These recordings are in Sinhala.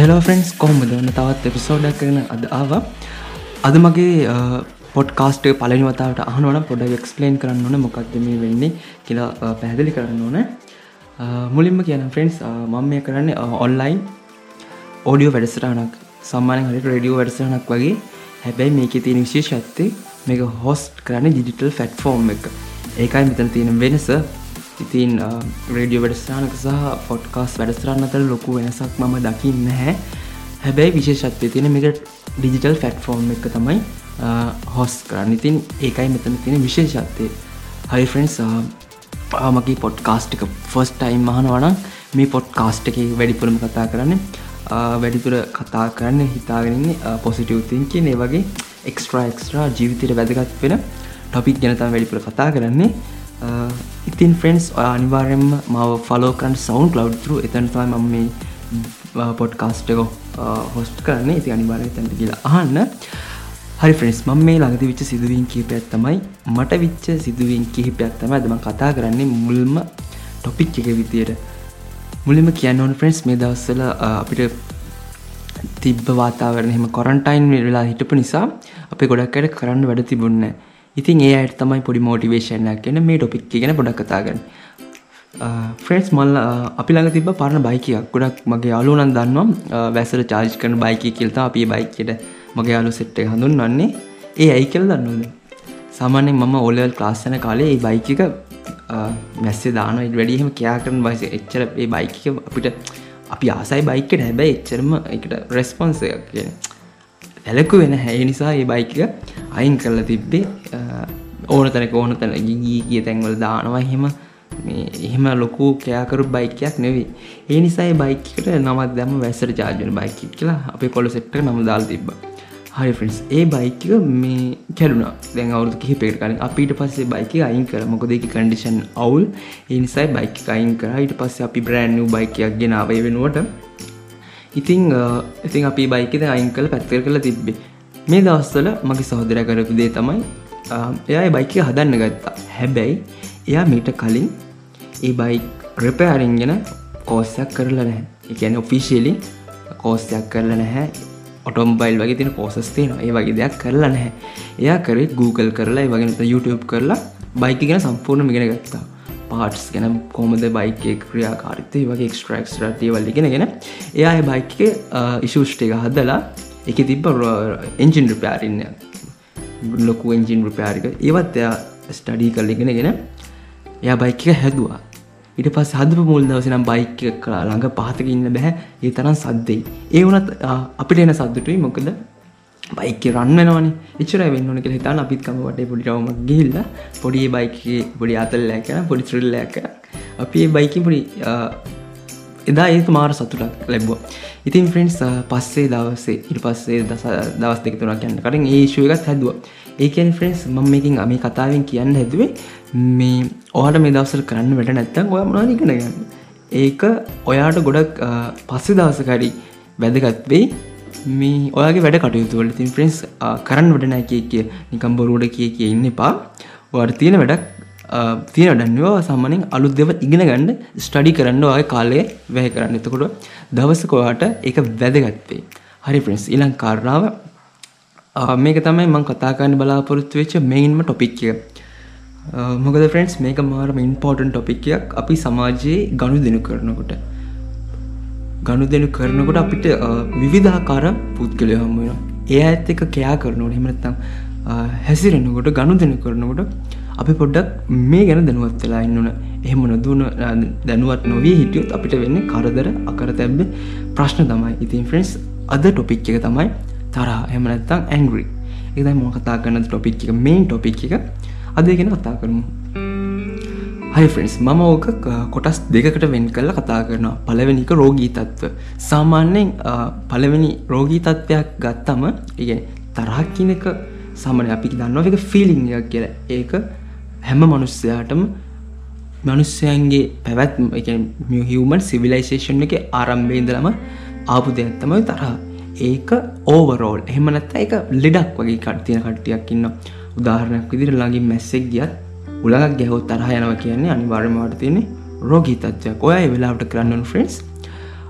හෙලෝ ෆ්‍රෙන්න්ස් කොහොම දන්න තවත් එපිසෝඩක් කරන අද ආව. අද මගේ පොඩ්කාස්ට පලනි වතාවට අහනවන පොඩ එක්ස්පලේන් කරන්න ඕන මොකක්ද මේ වෙන්නේ කියලා පැහැදිලි කරන්න ඕන. මුලින්ම කියන ෆ්‍රෙන්න්ස් මම මේ කරන්න ඔන්ලයින් ඕඩියෝ වැඩසටනක් සම්මාන හරිට රඩියෝ වැඩසටනක් වගේ. හැබැයි මේක තියෙන විශේෂ ඇත්තේ මේක හොස්ට් කරන්න ඩිජිටල් ෆැට් ෆෝර්ම් එක. ඒකයි මෙතන තියෙන වෙනස. ඉතින් රඩියෝ වැඩස්ථානක සහ ෆොට්කාස් වැඩස්තරන්න අතර ලොකු වෙනසක් මම දකින්න නැහැ. හැබැයි විශේෂත්වය තියෙන මේක ඩිජිටල් ෆැට්ෆෝර්ම් එක තමයි හොස් කරන්න. ඉතින් ඒකයි මෙතන තියෙන විශේෂත්වය. හයි ෆ්‍රෙන්න්ස් පාමගේ පොඩ්කාස්ට් එක ෆස් ටයිම් මහනවනම් මේ පොඩ්කාස්ට් එක වැඩිපුරම කතා කරන්න වැඩිතුර කතා කරන්න හිතාගෙනන්නේ පොසිටවතින් කිය ඒ වගේ එක්ස්ට්‍රා එක්ස්ට්‍රා ජීවිතයට වැදගත් වෙන ටොපික් ගැනතම වැඩිපුර කතා කරන්නේ. Uh, ඉතින් ෆ්‍රෙන්න්ස් ඔය අනිවාරෙන්ම මව ෆලෝ කරන් සවන්් ලව් රු එතන්තයි මම මේ uh, පොඩ්කාස්ටක හොස්ට uh, කරන්නේ. ඉති අනිවාරය තැට කියලා අහන්න. හරි ෆ්‍රෙන්ස් මම මේ ළඟද විච්ච සිදුවීන් කිහිපයක් තමයි මට විච්ච සිදුවීන් කිහිපයක් තම ඇදම කතා කරන්නේ මුල්ම ටොපික් එක විදියට. මුලිම කියන්න ඕන ෆ්‍රෙන්ස් මේ දවස්සල අපිට තිබ්බ වාතාවරණ එහෙම කොරන්ටයින් වෙලා හිටපු නිසා අපේ ගොඩක්කට කරන්න වැඩ තිබුන්නේ ඉතින් ඒ අයට තමයි පොඩි මෝටිවේෂන්යක් ගැන මේ ටොපික් ගැන පොඩක් කතාගන්න ෆ්‍රෙන්ස් මල්ල අපි ළඟ තිබ පරණ බයිකයක් ගොඩක් මගේ අලුනන් දන්නවා වැසර චාර්ජ් කරන බයිකි කියල්තා අපි බයිකයට මගේ අලු සෙට්ට හඳුන් වන්නේ ඒ ඇයි කෙල් දන්නද සාමානෙන් මම ඔලල් ක්ලාස්සන කාලේ ඒ බයිකික මැස්සේ දාන වැඩියහම කයා කරන වයිස එච්චර ඒ බයික අපිට අපි ආසයි බයිකට හැබැයි එච්චරම එකට රෙස්පොන්සයක් කියන ඇලකු වෙන හැයි නිසා ඒ බයික අයින් කරලා තිබ්බේ ඕන තැනක ඕන තැන ගී කිය තැන්වල දානවා. හෙම මේ එහෙම ලොකු කෑකරු බයිකයක් නෙවේ ඒ නිසා බයිකට නමත් දැම වැසර ජාජන බයිකි කියලා අපේ කොල සෙට්ට නම දාල් තිබ්බ. හරි ෆිස් ඒ බයික මේ කැරුණ දැන් අවුදු කිහිපෙට කලින් අපිට පස්සේ බයික අයින් කර මොකදක කන්ඩිෂන් අවුල්. ඒ නිසයි බයික අයින් කර. ඊට පස්සේ අපි බ්‍රෑන්් බයිකයක් ගෙන අවය වෙනුවට ඉතිං ඉතින් අපි බයිකද අයින් කළ පැත්තර කළ තිබ්බේ. මේ දවස්වල මගේ සහෝදර කරපු දේ තමයි එයා බයික හදන්න ගත්තා. හැබැයි එයා මීට කලින් ඒ බයි රෙපෑරිංගෙන කෝස්සයක් කරලා නැහැ. එකන ඔෆිසිියලි කෝස්යක් කරලා නැහැ. ඔටොම්බයිල් වගේ තින කෝසස් තියෙන ඒ වගේ දෙයක් කරලා නැහැ. එයා කරේ Google කරලා වගේ YouTube කරලා බයික ගැන සම්පූර්ණ මිගෙන ගත්තා. පාටස් ගැන කොමද බයික ක්‍රියාකාරිතය වගේ එක්ස්ට්‍රක්ස් රටය වල්ලිගෙන ගෙන එයා බයික ඉශෂ්ට එක හදලා එක තිබ්බ එන්ජින් රුපයාරින්න ලොකු එන්ජින් රුපයාරික ඒවත් එයා ස්ටඩී කරලිගෙන ගෙන එයා බයික හැදවා. ඉට පස් හදප මුල් දවසනම් බයික කලා ළඟ පහතක ඉන්න බැහැ. ඒ තරම් සද්දෙයි. ඒ වනත් අපිට එන සද්දුටුයි මොකද බයික රන්නවන එචර වෙන්නන කෙ හිතාන අපිත්කම වට පොඩිටවම ගිල්ල පොඩි බයික පොඩි අතල්ලෑක පොඩි ත්‍රල්ලෑක අපි බයික පොඩි එදා ඒක මාර සතුටක් ලැබ්බ ඉතින් ෆ්‍රෙන්න්ස් පස්සේ දවසේ ඉට පස්සේ දවස් දෙක තුනක් යන්න කරින් ඒ ශුවකත් හැදුව. ඒකන් ෆ්‍රෙන්න්ස් මම මේකින් අමි කතාවෙන් කියන්න හැදුවේ මේ ඕහට මේ දවසල් කරන්න වැට නැත්තන් ඔය මනාදිකන ගන්න? ඒක ඔයාට ගොඩක් පස්සෙ දවසකරි වැදගත් වෙයි. මේ ඔයාගේ වැඩ කටයුතුවල තින් ෆ්‍රෙන්ස් කරන්න වැඩනෑ කිය කිය. නිකම් බොරුවට කිය කිය ඉන්න එපා. වට තියෙන වැඩක් තියෙන ඩන්නවා සාමනෙන් අලුත් දෙව ඉගෙන ගන්න ස්ටඩි කරන්න ඔය කාලය වැහ කරන්න. එතකොට දවසකොයාට එක වැදගත්වේ හරි ප්‍රින්ස් ඉලං කාරණාව. මේක තමයි මං කතාකාන්න බලාපොරොත්තු වෙච්ච මෙයින්ම ටොපික්ය මොකද ෆ්‍රෙන්න්ස් මේක මාරම ඉන්පෝර්ටන් ටොපික්යක් අපි සමාජයේ ගණු දෙනු කරනකොට. ගණු දෙනු කරනකොට අපිට විවිධාකාර පුද්ගලය හම්මුෙන ඒ ඇත් එක කයා කරනවට හෙමනත්තම් හැසිරෙනකොට ගණු දෙනු කරනකොට අපි පොඩ්ඩක් මේ ගැන දැනුවත් වෙලා ඉන්නන එහෙම නොදුන දැනුවත් නොවී හිටියොත් අපිට වෙන්න කරදර අකර තැබ්බ ප්‍රශ්න තමයි. ඉතින් ෆ්‍රෙන්ස් අද ටොපික් එක තමයි තරහ. එහමනත්තං ඇංග්‍රි එදයි මො කතා කරන්න ටොපික් එක මේන් ටොපික් එක. අදේ ගැන කතා කරමු. හයි ෆ්‍රෙන්ස් මම ඕක කොටස් දෙකට වෙන් කල්ල කතා කරනවා. පලවෙනික රෝගී තත්ව සාමාන්‍යයෙන් පලවෙනි රෝගී තත්ත්වයක් ගත්තම ඉගෙන තරහක් කියනක සමන අපි දන්න එක ෆිලිංයක් කියල. ඒක හැම මනුස්්‍යයාටම මනුස්්‍යයන්ගේ පැවැත් හිවමන් සිවිලයිසේෂන් එක ආරම්භේදලම ආපු දෙයක්ත්තමයි තරහ. ඒක ඕවරෝල් එහෙමනැත්ත එක ලෙඩක් වගේ කටතියන කට්ටියක් ඉන්න උදාහරණයක් විදිර ළඟින් මැස්සෙක් ගියත් උලගක් ගැහොත් තරහ යනව කියන්නේ අනිවාර්යමට තියෙන්නේ රෝගී තත්වයක් ඔය වෙලාවට කරන්නන් ෆ්‍රෙන්ස්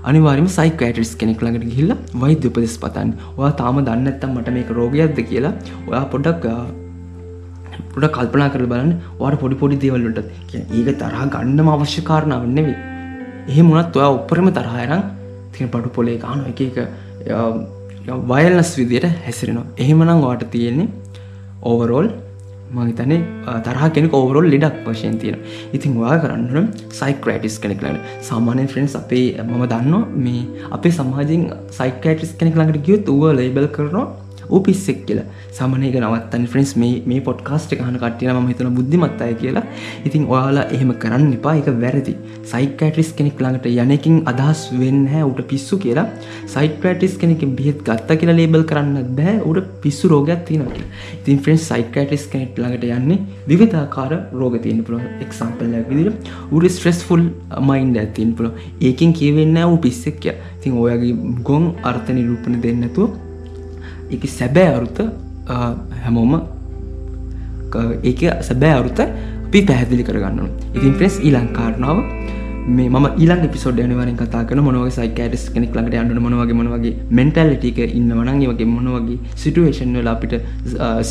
අනිවාර්යයෙන්ම සයිකියාට්‍රිස් කෙනෙක් ළඟට ගිහිල්ලා වෛද්‍ය උපදෙස් පතන්න. ඔයා තාම දන්නේ නැත්නම් මට මේක රෝගයක්ද කියලා ඔයා පොඩ්ඩක් පොඩ කල්පනා කර බලන්න. වාට පොඩි පොඩි දේවල්ලට ඒක තරහා ගන්නම අවශ්‍ය කාරණාව නෙවෙයි. එහෙම මුණත් ඔයා උපරම තරහයරම් තින පටු පොලේ කානු එක එක වයල්නස් විදියට හැසිරෙනවා. එහෙමනම් වාට තියෙන්නේ ඕවරෝල් මහිතන තරහ කෙනෙ ඕවරෝල් ලෙඩක් වශයෙන් තියෙන ඉතින් වා කරන්න සයික්‍රටිස් කෙනෙක් ලන්න සාමානය ෆ්‍රෙන්න්ස් අපේ මම දන්න මේ අපේ සමාජෙන් සයිකටිස් කෙනෙක් ළඟට ගියත් වුව ලේබල් කරනවා පිස්සෙක් කියලා. සමනයක නවත්තන් ෆ්‍රෙන්ස් මේ මේ පොඩ්කාස්ට හන කටියන ම හිතන බුද්ධිමත් අය කියලා. ඉතින් ඔයාලා එහෙම කරන්න එපා. එක වැරදි. සයිකටිස් කෙනෙක් ළඟට යනකින් අදහස් වෙන්න හැ උට පිස්සු කියලා. සයිකටිස් කෙනෙක බියත් ගත්ත කියලා ලේබල් කරන්න බෑ. උට පිස්සු රෝගයක් තියෙනක ඉතින් ෆ්‍රෙන්ස් සයිකටිස් කෙනෙක් ළඟට යන්නේ විවිධාකාර රෝග තියෙන පුළ එක්සම්පල්ල විදිර උඩ ස්ට්‍රෙස්ෆුල් මයින්ඩ ඇතින් පුළ ඒකින් කියවෙන්න වූ පිස්සෙක්ය ඉතින් ඔයගේ ගොන් අර්ථ නිරූපණ දෙන්නතුව එක සැබෑ අරුත හැමෝම ඒක සැබෑ අරුත අපි පැහැදිලි කරගන්න ඉතින් ප්‍රෙස් ඊලං කාරණාව. මේ ම ඊලන් පිසෝඩ් යනවරින් කතා කන මොනවගේ සයිකටස් කෙනෙක් ලඟට අන්ඩ මොනවගේ මොනවගේ මෙන්ටල්ලිටික ඉන්න වනන් වගේ මොනවගේ සිටුවේෂන් වල අපිට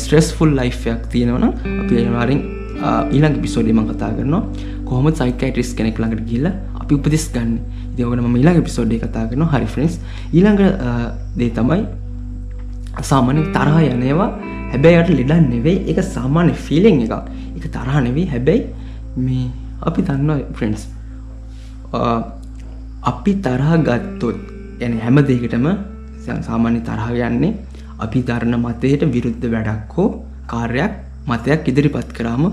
ස්ට්‍රෙස්ෆුල් ලයිෆයක් තියෙනවන අපි එනවාරින් ඊළඟ පිසෝඩීම කතා කරනවා. කොහොම සයිකයිටස් කෙනෙක් ළඟට ගිල්ල අපි උපදෙස් ගන්න? ඉතිවන ම ඊළඟ පිසෝඩ්ඩේ කතා කරන හරි ෆ්‍රෙන්ස් ඊළඟ දේ තමයි සාමානෙන් තරහ යනේවා හැබැයියට ලෙඩන් නෙවෙයි. එක සාමාන්‍ය ෆිලෙන් එක එක තරහ නෙවී හැබැයි මේ අපි දන්න ෆ්‍රෙන්ඩස් අපි තරහ ගත්තොත් යන හැම දෙකටම සාමාන්‍ය තරහ යන්නේ අපි දරණ මතයට විරුද්ධ වැඩක් හෝ කාර්යක් මතයක් ඉදිරිපත් කරාම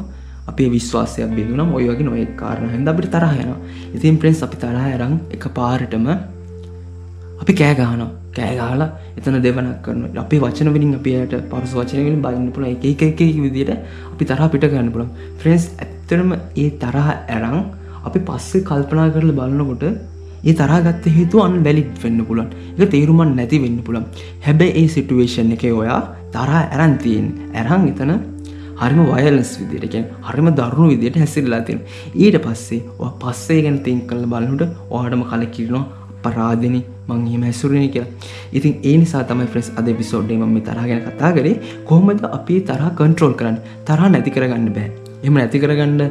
අපේ විශ්වාසයක් බිඳුනම් ඔය වගේ නොය කාරණ හිද අපිට තරහයන ඉතින් ප්‍රෙන්ස් අපි තරහ අරං එක පාරටම අපි කෑගානවා කෑගාලා එතන දෙවනක් කරන අපේ වචන වලින් අපියට පරස වචනවලින් බලන්න පුළ එක එක එක විදියට අපි තරහ පිට ගන්න පුළන් ෆ්‍රෙන්ස් ඇත්තරම ඒ තරහ ඇරං අපි පස්සේ කල්පනා කරල බලන්නකොට ඒ තරගත්ත හේතු අන් වැලික් වෙන්න පුළන් එක තේරුමන් නැති වෙන්න පුළන් හැබැයි ඒ සිටුවේෂන් එක ඔයා තරා ඇරන්තියෙන් ඇරං එතන හරිම වයලස් විදිරකෙන් හරිම දරුණු විදියට හැසිරලා තියෙන ඊට පස්සේ පස්සේ ගැන තින් කල බලනුට ඕහටම කලකිරනවා පරාධනි මං එහෙම හැසුරෙන කියලා. ඉතින් ඒ නිසා තමයි ෆ්‍රෙස් අද පිසෝඩ්ඩේ මම තරහ ගැන කතා කරේ. කොහොමද අපි තරහ කන්ට්‍රෝල් කරන්න? තරහ නැති කරගන්න බෑ. එම නැති කරගන්න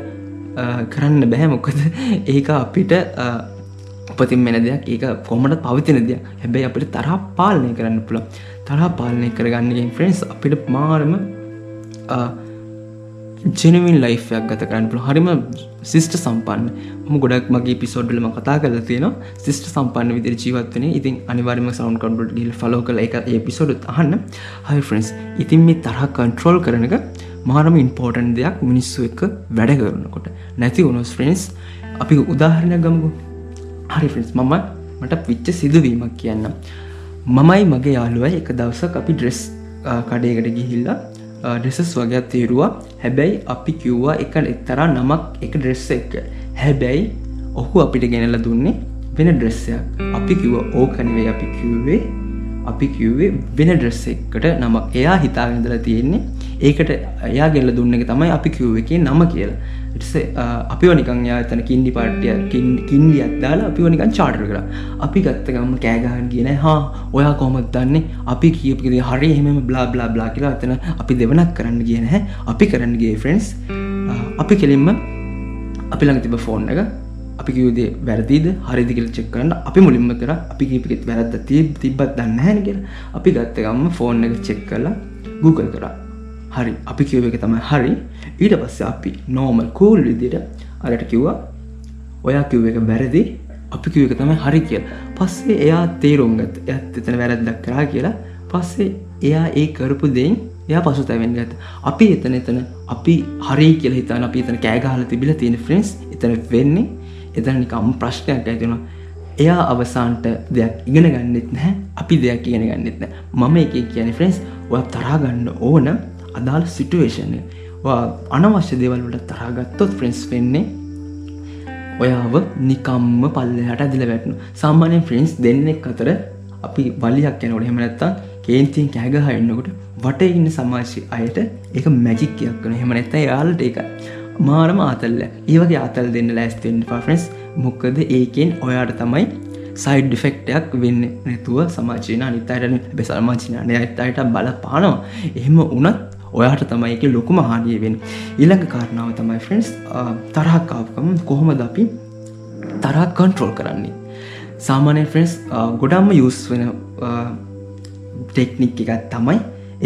කරන්න බැහැ මොකද ඒක අපිට උපතින් මෙන දෙයක්. ඒක කොමට පවිතින දෙයක්? හැබැයි අපිට තරහ පාලනය කරන්න පුළ තරහ පාලනය කරගන්නගෙන් ෆ්‍රෙන්ස් අපිට මාරම ජෙනවින් ලයිෆයක් ගත කරන්න පුළ හරිම සිිස්ට සම්පන්න. ම ගොඩක් මගේ පිසෝඩ්ලම කතා කල තියෙන සිිස්ට සම්පන්න විදිර ජීවත්වන ඉතින් අනිවාර්ම සවන් කන්ඩුට ගිල් ෆලෝ කල එක පිසෝඩුත් අහන්න. හයි ෆ්‍රන්ස් ඉතින් මේ තරහ කන්ට්‍රෝල් කරනක මාරම ඉන්පෝර්ටන් දෙයක්. මිනිස්සු එක්ක වැඩ කරනකොට. නැති වුණොස් ෆ්‍රෙන්ස් අපි උදාහරණයක් ගමකු. හරි ෆ්‍රෙන්ස් මම මට පිච්ච සිදුවීමක් කියන්න මමයි මගේ යාළුවයි. එක දවසක් අපි ඩ්‍රෙස් කඩේකට ගිහිල්ලා ඩෙසස් වගේත් තේරුවා. හැබැයි අපි කිව්වා එක එක්තරා නමක් එක ඩ්‍රෙස්ස එක. හැබැයි ඔහු අපිට ගෙනල දුන්නේ වෙන ඩ්‍රෙස්සයක් අපි කිව්ව ඕකනවේ අපි කිව්වේ. අපි කිව්වේ වෙන ඩ්‍රෙස්ස එකට නමක්. එයා හිතාගෙනදලා තියෙන්නේ ඒකට එයා ගෙල්ල දුන්න එක තමයි අපි කිව්ව එක නම කියලා. අපි නිකන් යා තන කින්ඩි පාට්ටිය කින්ඩි අත්දාලා අපි නිකන් චාටර කර. අපි ගත්තගම කෑගහන් කියන හා ඔයා කොමත් දන්නේ? අපි කියපකිද හරි එහෙම බ්ලා බ්ලා බ්ලා කියලා අතන අපි දෙවනක් කරන්න කියන හැ අපි කරන්නගේ ෆ්‍රෙන්න්ස් අපි කෙලින්ම අපි ළඟ තිබ ෆෝන් එක. අපි කිවදේ වැරදිද? හරිදිකල චෙක්කන්න අපි මුලින්ම කර. අපි කීපිත් වැරත්ත ති තිබත් දන්න හැන කියලා. අපි ගත්තගම්ම ෆෝන් එක චෙක් කරලා Google කරා හරි. අපි කිව්ව එක තමයි හරි. ඊට පස්සේ අපි නෝමල් කූල් විදියට අරට කිව්වා ඔයා කිව්ව එක බැරදි අපි කිව්ව එක තමයි හරි කියලා. පස්සේ එයා තේරුම් ගත්ත එයත් එතන වැරද්දක් කරා කියලා. පස්සේ එයා ඒ කරපු දෙයින් එයා පසුතැවෙන් ගත අපි එතන එතන අපි හරි කියලා හිතන අපි එතන කෑගහල තිබිල තියෙන ෆ්‍රෙන්ස් එතන වෙන්නේ. එතන නිකම් ප්‍රශ්නයක් ඇතිවෙනවා එයා අවසාන්ට දෙයක් ඉගෙන ගන්නෙත් නැහැ. අපි දෙයක් ඉගෙන ගන්නෙත් නෑ මම එක කියන ෆ්‍රෙන්ස් ඔය තරාගන්න ඕන. අදාළ සිටුවේෂණය අනවශ්‍ය දේවල්වට තරාගත්තොත් ෆ්‍රෙන්ස් වෙන්නේ ඔයාව නිකම්ම පල්ලහට ඇදිල වැටනු සාමානයෙන් ෆ්‍රෙන්ස් දෙන්නෙක් අතර අපි වලියක් යනකොට හෙමනැත්තා කේන්තියෙන් කෑගහ එන්නකොට වට ඉන්න සමාශි අයට ඒක මැජික්කයක් කන හෙමනැත්ත යාලට ඒක මාරම ආතල්ල ඒවගේ ආතල් දෙන්න ලෑස්තෙන් ෆ්‍රෙන්ස් මොක්කද ඒකෙන් ඔයාට තමයි සයිඩ් ඩිෆෙක්ටයක් වෙන්න නැතුව සමාජයන අනිතයට බෙසල්මාචිනය අයට අයට බල පානවා එහෙම උනත් ඔයාට තමයි එක ලොකුම හානියවෙන් ඉළඟ කාරණාව තමයි ෆ්‍රෙන්ස් තරහක්කාවකම කොහොමද අපි තරක් කන්ට්‍රෝල් කරන්නේ? සාමානය ෆ්‍රෙන්ස් ගොඩම්ම යස් වෙන ටෙක්නික් එකත් තමයි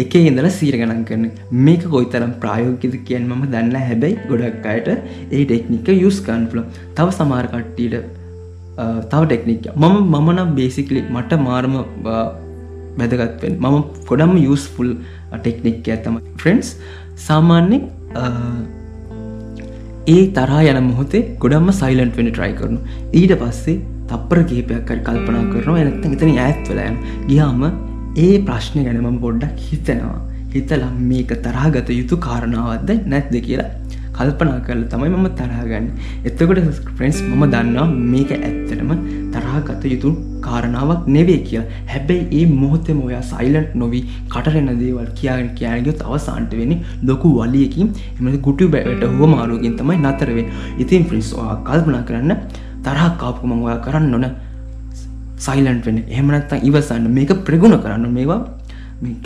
එක ඉඳල සීර ගණන් කරන. මේක කොයිතරම් ප්‍රායෝගිද කියන් මම දන්න හැබැයි ගොඩක් අයට ඒ ටෙක්නික යුස් කන්පල තව සමාරකට්ටීට තව ටෙක්නික් මම මමනම් බේසිකලි මට මාර්ම වැදගත්වෙන් මම ගොඩම් යස්ෆුල් ටෙක්නික් ඇතම ෆ්‍රෙන්න්ස් සාමාන්‍යෙන් ඒ තරා යන මොහොතේ ගොඩම්ම සයිලන්ට් වෙන ට්‍රයි කරනු ඊට පස්සේ තප්පර කේපයක් කර කල්පනා කරනවා. එනත්තන් එතන ඇත් වෙලයන් ගියාම ඒ ප්‍රශ්නය ගැන මම පොඩ්ඩක් හිතනවා. හිතලම් මේක තරහගත යුතු කාරණාවත්ද නැත්ද කියලා කල්පනා කරල තමයි මම තරහගන්න එතකොට ෆ්‍රෙන්ස් මම දන්නවා මේක ඇත්තටම තරහගත යුතු කාරණාවක් නෙවේ කිය. හැබැයි ඒ මොහොතෙම ඔයා සයිලන්ට් නොවී කටරෙන දේවල් කියාගෙන කියයාගයොත් අවසාන්ට වෙනි ලොකු වලියකින්. එම ගුටි බැට හෝ මාරුවකින් තමයි නතරවෙන් ඉතින් ෆ්‍රිස් කල්පනා කරන්න තරහ කාපුමං ඔයා කරන්න නොන සයිලන්ට් වෙන එහමනත්තන් ඉවසන්න. මේක ප්‍රගුණ කරන්න. මේවා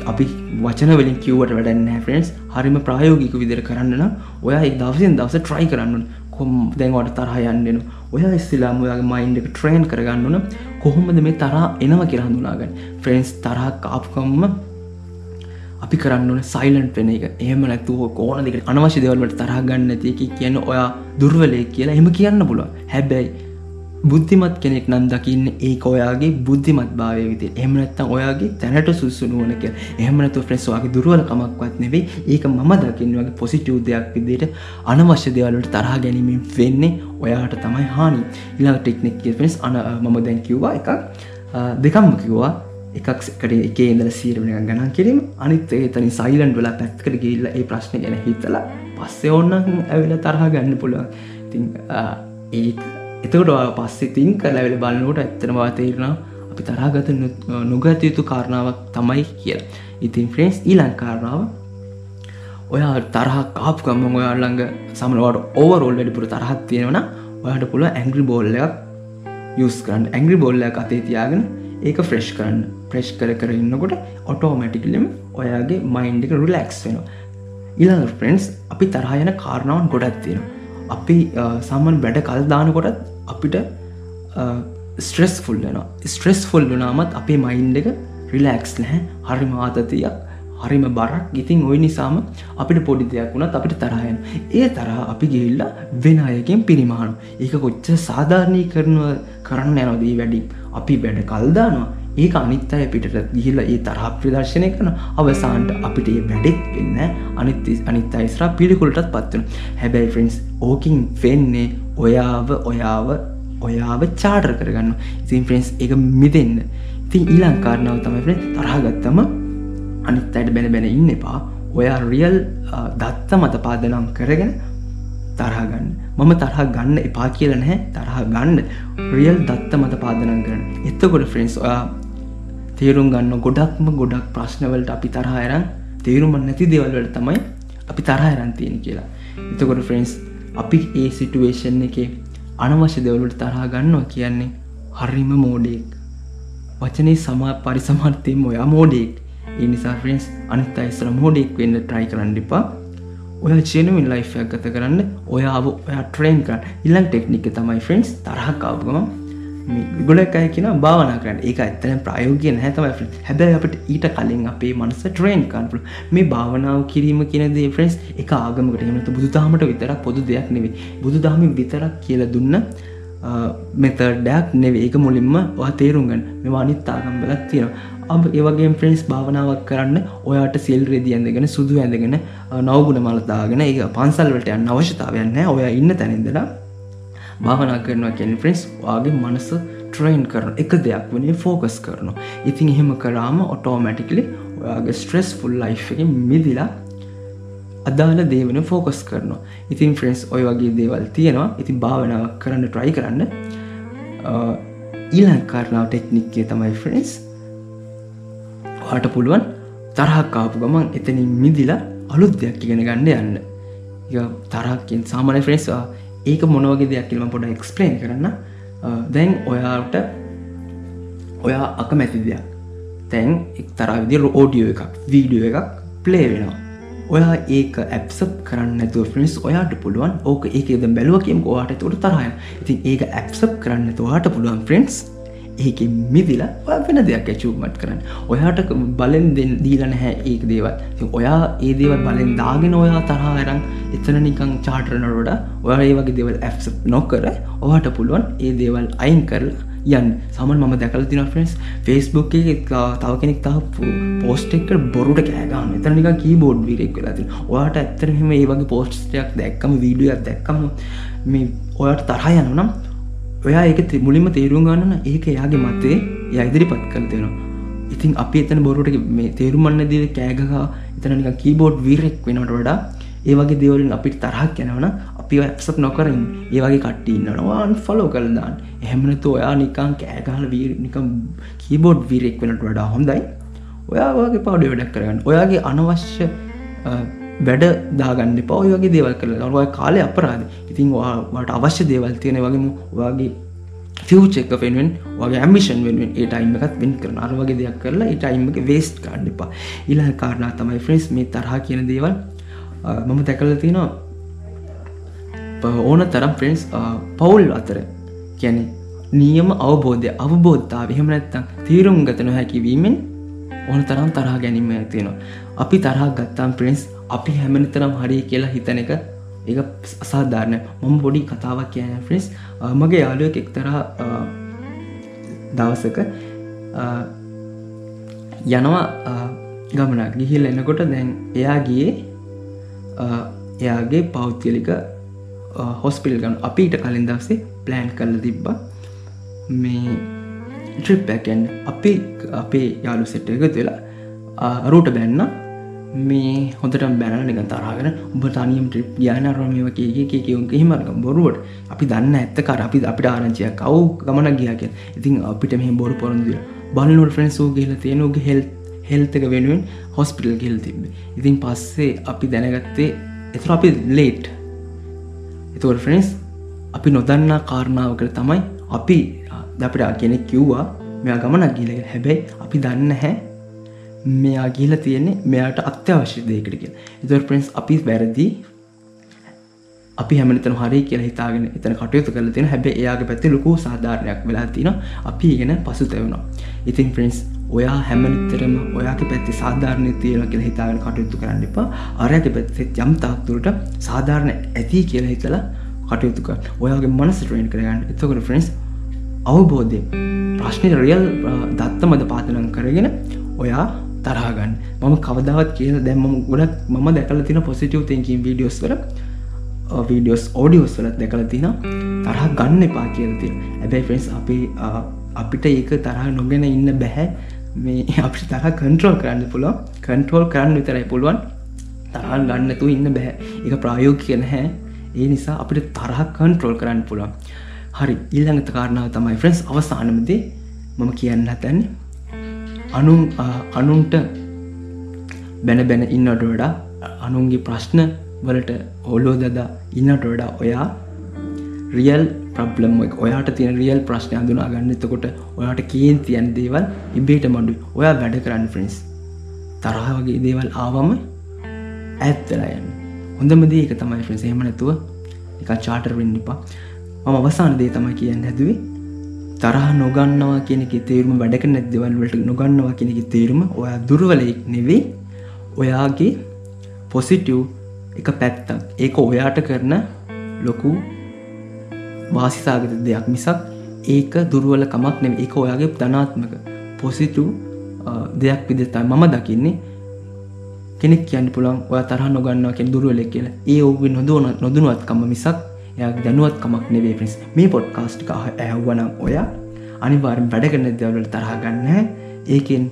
අපි වචන වලින් කිව්වට වැඩන්න ෆ්‍රන්ස් හරිම ප්‍රායෝගික විදිර කරන්න ඔයා එක් දවසින් දවස ට්‍රයි කරන්න කොම් දැන්වට තරහ යන්නන ඔය ඉස්සිලාම ඔයාගේ මයින්ඩ එක ට්‍රේන් කරගන්නන කොහොමද මේ තරා එනව කියරහඳුනාගන්න ෆ්‍රන්ස් තරහ කාප්කම්ම අපි කරන්න සයිලන්ට් වෙන එක. එහම නැතුව කෝන දෙක අනවශ්‍ය දෙවල්ට තරහගන්න ඇතියකි කියන්න ඔයා දුර්වලය කියලා එම කියන්න පුළුව හැබැයි බුද්ධිමත් කෙනෙක් නම් දකින්න ඒ ඔයාගේ බුද්ධිමත් භාවය විතේ එහමනත්තම් ඔයාගේ තැනට සුසුනුවන කිය එහමනතු ෆ්‍රෙස්වාගේ දුරුවලකමක්වත් නෙවෙයි. ඒක මම දකින්න වගේ පොසිටව් දෙයක් විදිට අනවශ්‍ය දෙවලට තරහ ගැනීමෙන් වෙන්නේ ඔයාට තමයි හානි. ඉලා ටෙක්නෙක් ෆෙස් අන මම දැන් කිව්වා එකක් දෙකම්ම කිව්වා. එකක්කට එක ඉදල සීරමන ගණන් කිරීම. අනිත් ඒතනි සයිලන්් වෙලා පැත්කට ගිල්ල ඒ ප්‍රශ්න ගැන හිතලා පස්සේ ඔන්න ඇවිල තරහ ගන්න පුළුවන්. ති ඒ එතකොට පස්සේ තින් කරලවෙල බලන්නට ඇත්තනවා තේරෙන අපි තරාගත නොගත යුතු කාරණාවක් තමයි කියල. ඉතින් ෆ්‍රේන්ස් ඊලං කාරණාව. ඔයා තරහ කාප්කම ඔයාල්ළඟ සමලවට ඕවරෝල් වැඩිපුර තරහත් තියෙනවන ඔයාට පුළ ඇංග්‍රි බෝල්ලයක් යස් කරන්න. ඇංග්‍රි බෝල්ලයක් අතේ තියාගෙන ඒක ෆ්‍රෙෂ් කරන්න. ප්‍රෙෂ් කර කර ඉන්නකොට ඔටෝමැටිකලම ඔයාගේ මයින්ඩික රිලක්ස් වෙනවා. ඉලා ෆ්‍රෙන්න්ස් අපි තරහයන කාරණාවන් ගොඩත් තියෙනවා. අපි සම්මන් වැඩ කල් දානකොටත් අපිට ස්ට්‍රෙස් ෆුල් වෙන ස්ට්‍රෙස් ෆුල් වනාමත් අපේ මයින්් එක රිලක්ස් නැහැ. හරි මාතතියක් හරිම බරක්. ඉතින් ඔයි නිසාම අපිට පොඩි දෙයක් වුණත් අපිට තරහයන් ඒ තරහ අපි ගිල්ලා වෙන අයකින් පිරිමාණු ඒක කොච්ච සාධාරණී කරනුව කරන්න යනොදී වැඩි අපි වැඩ කල්දානවා ඒක අනිත් අය පිටට ගිහිල ඒ තරහ ප්‍රදර්ශනය කරන අවසාන්ට අපිට ඒ වැඩෙත් වෙන්න අනිත් අනිත් අයිස්රා පිළිකුලටත් පත්වන හැබැයි ෆ්‍රෙන්න්ස් ඕකින් වෙන්නේ ඔයාව ඔයාව ඔයාව චාටර් කරගන්න. ඉතින් ෆ්‍රෙන්න්ස් එක මිදන්න. ඉතින් ඊලංකාරණාව තමයි තරහගත්තම අනිත් අයට බැන බැන ඉන්න එපා. ඔයා රියල් දත්ත මත පාදනම් කරගෙන තරහගන්න මම තරහ ගන්න එපා කියල නැහැ. තරහ ගන්න. රියල් දත්ත මත පාදනම් කරන එත්තකොට ෆ්‍රෙන්න්ස් ඔයා තේරුම් ගන්න ගොඩක්ම ගොඩක් ප්‍රශ්නවලට අපි තරහයරන් තේරුම නැති දෙවල්වලට තමයි අපි තරහයරන් තියෙන කියලා. එතකොට ෆ්‍රෙන්න්ස් අපි ඒ සිටුවේෂන් එක අනවශ්‍ය දෙවලට තරහා ගන්නවා කියන්නේ හරිම මෝඩෙක් වචනේ සමා පරිසමර්තයෙන් ඔයා මෝඩෙක් ඒ නිසා ෆ්‍රෙන්න්ස් අනිත් අයිස්ර මෝඩෙක් වෙන්න ට්‍රයි කරන්න එපා. ඔය චේනුවින් ලයිෆයක් ගත කරන්න ඔයාව ඔයා ට්‍රේන් කරන්න. ඉල්ලන් ටෙක්නික තමයි ෆ්‍රෙන්න්ස් තරහකාවගම ගොඩක් අය කියෙන භාවනා කරන්න. ඒක ඇත්තන ප්‍රයෝගය නැතම හැබැයි අපට ඊට කලින් අපේ මනස ට්‍රේන් කන්පු මේ භාවනාව කිරීම කියනදේ ෆ්‍රෙන්ස් එක ආගමකට එමට බුදු දහමට විතරක් පොදු දෙයක් නෙවේ බුදු දහමින් විතරක් කියල දුන්න මෙතඩයක් නෙවේ ඒක මුලින්ම වා තේරුම්ගන්න මෙවා අනිත් ආගම් බලත් තියෙනවා. අබ ඒවගේ ෆ්‍රෙන්ස් භාවනාවක් කරන්න ඔයාට සිල් රෙදි ඇඳගෙන සුදු ඇඳගෙන නවගුණ මලතාගෙන ඒ පන්සල්වලට යන්න අවශ්‍යතාවයන්න ඔය ඉන්න තැනින්දලා භාවනා කරනවා කැන ෆ්‍රෙන්ස් වාගේ මනස ට්‍රයින් කරන එක දෙයක් වනේ ෆෝකස් කරන ඉතින් එහෙම කරාම ඔටෝමැටිකලි ඔයාගේ ස්ට්‍රෙස් ෆුල් ලයි් එක මිදිලා අදාල දේවන ෆෝකස් කරනවා. ඉතින් ෆ්‍රෙන්ස් ඔය වගේ දේවල් තියෙනවා. ඉතින් භාවනාවක් කරන්න ට්‍රයි කරන්න. ඊලන් කාරණාව ටෙක්නික්කේ තමයි ෆ්‍රෙන්ස් වාට පුළුවන් තරහක්කාපු ගමන් එතනින් මිදිලා අලුත් දෙයක් ඉගෙන ගන්න යන්න. තරහකින් සාමානය ෆ්‍රෙන්ස්වා ඒක මොනවගේ දෙයක් කියලම පොඩ එක්ස්පලේන් කරන්න. දැන් ඔයාට ඔයා අකමැති දෙයක්. තැන් එක් තරා විදි ඕඩියෝ එකක් වීඩියෝ එකක් ප්ලේ වෙනවා. ඔයා ඒක ඇප්සප් කරන්න ඇතුව ෆිනිස් ඔයාට පුළුවන්. ඕක ඒකද බැලුව කියම වාට තුට තරහය ඉතින් ඒක ඇප්සප් කරන්න තුවාට පුළුවන් ෆ්‍රෙන්න්ස් ඒක මිදිලා වෙන දෙයක් ඇචූමට් කරන්න. ඔයාට බලෙන් දෙ දීලන හැ ඒක දේවල්. ඔයා ඒ දේවල් බලෙන් දාගෙන ඔයා තරහරං එතන නිකං චාටරනරොඩ ඔයා ඒ වගේ දෙවල් ඇ් නොකර ඔයාට පුළුවන් ඒ දේවල් අයින් කරලා යන් සමන් මම දැකල තින ෆ්‍රෙන්ස් ෆෙස්බුක් එක තව කෙනෙක් තා පෝස්ටෙක් බොරුට කෑගන්න එතන නික කීබෝඩ් විරෙක් වෙලාති ඔයාට ඇත්තරහෙම ඒ වගේ පෝස්ටයක් දැක්කම වීඩියක් දැක්කම මේ ඔයාට තරහ යනනම් ඔයා ඒක මුලින්ම තේරුම් ගන්නන ඒක එයාගේ මතේ ය ඉදිරිපත් කළ තියෙනවා ඉතින් අපි එතන බොරුට මේ තේරුමන්න දේ කෑගහා එතන නික කීබෝඩ් වීරෙක් වෙනට වඩා ඒ වගේ දෙවලින් අපිට තරහක් යනවන අපි ඇක්සප් නොකරින් ඒ වගේ කට්ටන්නවාන් ෆලෝ කල්දාන් එහෙමනතු ඔයා නිකං කෑගහල වී නිකම් කීබෝඩ් වීරෙක් වෙනට වඩා හොඳයි. ඔයා වගේ පාඩු වැඩක් කරගන්න. ඔයාගේ අනවශ්‍ය වැඩ දාගන්න පවයි වගේ දේවල් කරල ඔය කාලය අපරාද ඉතින් වාට අවශ්‍ය දේවල් තියෙන වගේම වගේ ෆියචෙක් පෙන්ුවෙන් වගේ ඇමිෂන් වෙනුවෙන් ඒ ටයිම එකත් වෙන් කරන අර වගේ දෙයක් කරලා ඒ ටයිම එක වේස්ට් කාඩ් එපා. ඉලා කාරණා තමයි ෆ්‍රෙන්ස් මේ තරහ කියන දේවල්. මම දැකල තියෙනවා ඕන තරම් ෆ්‍රෙන්ස් පවුල් අතර කියැනෙ නියම අවබෝධය අවබෝධතාව එහෙම නැත්තම් තීරුම් ගත නොහැකිවීමෙන් ඕන තරම් තරහ ගැනීම තියෙනවා. අපි තරහක් ගත්තාම් ප්‍රින්ස් අපි හැමනිතරම් හරි කියලා හිතන එක ඒ අසාධාරණ මොම පොඩි කතාවක් කියන ෆ්‍රිස් මගේ යාලුවක් එක්තර දවසක යනවා ගමනක්. ගිහිල් එන්නකොට දැන් එයා ගියේ එයාගේ පෞද්ගලික හොස්පිල් ගන අපිට කලින් දවසේ ප්ලෑන් කරල තිබ්බ මේ ට්‍රිප්පැකෙන් අපි අපේ යාලු සෙට්ට එක තුලා රූට බැන්න. මේ හොඳට බැන නික තරගෙන උඹ තනියම් ට්‍රිප් ගාන රමව කියගේ කියවුන් හිමරක බොරුවට. අපි දන්න ඇත්ත කර. අපි අපිට ආරංචිය කව් ගමන ගියක ඉතින් අපිට මෙහි බොරු පොරන්දිය බලනුට ෆ්‍රෙන්න්සෝ කියල තියෙනගේ හෙල් හෙල්තක වෙනුවෙන් හොස්පිටල් ගෙල් තිබ ඉතින් පස්සේ අපි දැනගත්තේ එතුර අපි ලේට් එතුවට ෆ්‍රෙන්ස් අපි නොදන්නා කාරණාවකට තමයි අපි දපිට කෙනෙක් කිව්වා මෙයා ගමනක් ගිල හැබැයි අපි දන්න හැ මෙයා ගිල තියෙන්නේ මෙයාට අත්‍යවශ්‍ය දෙයකට කිය එතුර ප්‍රෙන්ස් අපි වැරදි. අපි හැමතන හරි කියලා හිතාගෙන එතන කටයුතු කල තියෙන හැබැ එයාගේ පැති ලොකු සාධාරණයක් වෙලා තින අපි ගෙන පසු තැවුණා ඉතින් ප්‍රින්ස් ඔයා හැමනිතරම ඔයාගේ පැත්ති සාධාරණය තියෙන කියලා හිතාගෙන කටයුතු කරන්න එපා. අරයාගේ පැත්තෙත් යම් තාක්තුරට සාධාරණ ඇති කියලා හිතලා කටයුතුක ඔයාගේ මනස ට්‍රේන් කරගන්න. එතකට ෆ්‍රෙන්ස් අවබෝධය ප්‍රශ්නයට රියල් දත්තමද පාතනන් කරගෙන ඔයා තරහගන්න. මම කවදාවත් කියල දැම්ම ගොඩක් මම දැකල තින පොසිටව තැකින් වීඩියෝස් වල වීඩියෝස් ඕඩියෝස් වලත් දැකල තින තරහ ගන්න එපා කියලති ඇබැයි ෆෙන්ස් අපි අපිට ඒක තරහ නොගෙන ඉන්න බැහැ. මේ අපි තරහ කන්ට්‍රෝල් කරන්න පුළුව කන්ට්‍රෝල් කරන්න විතරයි පුළුවන්. තරහන් ගන්නතු ඉන්න බැහැ. එක ප්‍රායෝග කියන හැ ඒ නිසා අපිට තරහ කන්ට්‍රෝල් කරන්න පුළුවන්. හරි ඊල්ළඟත කාරණාව තමයි ෆ්‍රෙන්ස් අවසානමදේ මම කියන්න හතන්නේ අනුන් අනුන්ට බැන බැන ඉන්නට වඩා අනුන්ගේ ප්‍රශ්න වලට ඔලෝ දදා ඉන්නට වඩා ඔයා රියල් ප්‍රබ්ලම් ඔයාට තිය රියල් ප්‍රශ්න අඳුනා ගන්න. එතකොට ඔයාට කියෙන් තියන් දේවල් ඉබේට මඩු. ඔයා වැඩ කරන්න ෆ්‍රෙන්ස් තරහ වගේ දේවල් ආවම ඇත්තලායන්න හොඳමදේ එක තමයි ෆ්‍රෙන්ස් හෙම නැතුව එක චාටර් වෙන්න එපා. මම අවසාන දේ තමයි කියන්න හැදුවේ තරහ නොගන්නවා කෙනෙක තේරුම වැඩක නැදවල්වලට නොගන්නවා කෙනෙක තේරුම ඔයා දුර්වලයෙක් නෙවෙයි. ඔයාගේ පොසිටව් එක පැත්තක්. ඒක ඔයාට කරන ලොකු වාසිසාගත දෙයක් මිසක් ඒක දුරුවල කමක් නෙම එක ඔයාගේ ධනාත්මක පොසිටව් දෙයක් විදතයි මම දකින්නේ. කෙනෙක් කියන්න පුළන් ඔය තරහ නොගන්නවා කෙන් දුරුවලෙක් කියලා. ඒ ඔබ නොදන නොදනුවත්කම මිසක් එයක් දැනුවත්කමක් නෙවේ පිස් මේ පොඩ්කාස්ට් ඇහවනම් ඔය අනිවාරෙන් වැඩගන්න දවලට තරහගන්න ඒකෙන්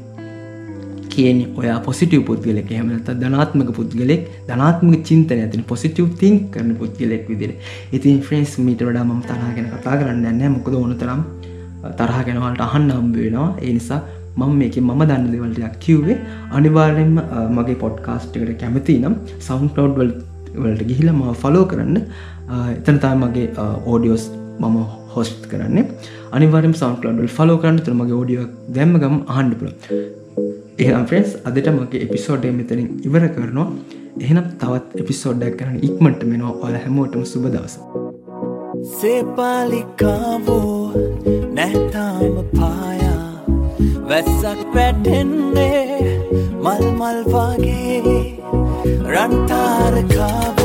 කියන ඔයා පොසිටව පුද්ගලෙක්. හමත ධනාත්මක පුද්ගලෙක්. ධනාත්මක චින්තන ඇතින පොසිටව තිං කරන පුද්ගලෙක් විදිර ඉතින් ෆ්‍රෙන්ස් මීට වඩා ම තරහගෙන කතා කරන්න න්න මොකද ඕන තරම් තරහගෙනවලට අහන්න අම්බ වෙනවා. ඒ නිසා මම මේක මම දන්න දෙවලටයක් කිව්වේ අනිවාර්යෙන්ම මගේ පොඩ්කාස්ට් එකට කැමති නම් සවන්කලෝඩ් වලට ගිහිල ම ෆලෝ කරන්න. එතන තා මගේ ඕඩියෝස් මම හොස්ට් කරන්නේ. අනිවාරම් සවන්ලඩල් ෆලෝ කරන්න. තුරමගේ ෝඩියෝ දැම්ම ගම ආණ්ඩ පුළ ඒ ෆ්‍රෙන්ස් අදට මගේ එපිසෝඩ්ඩ මෙතනින් ඉවර කරනවා. එහෙනම් තවත් එපිසෝඩ්ඩක් කරන ඉක්මට මෙනවා. ඔල හැමෝටම සුබ දවස. සේපාලිකාවෝ නැතාම පායා. වැස්සක් පැටෙන්නේ මල් මල් Rantar Kabar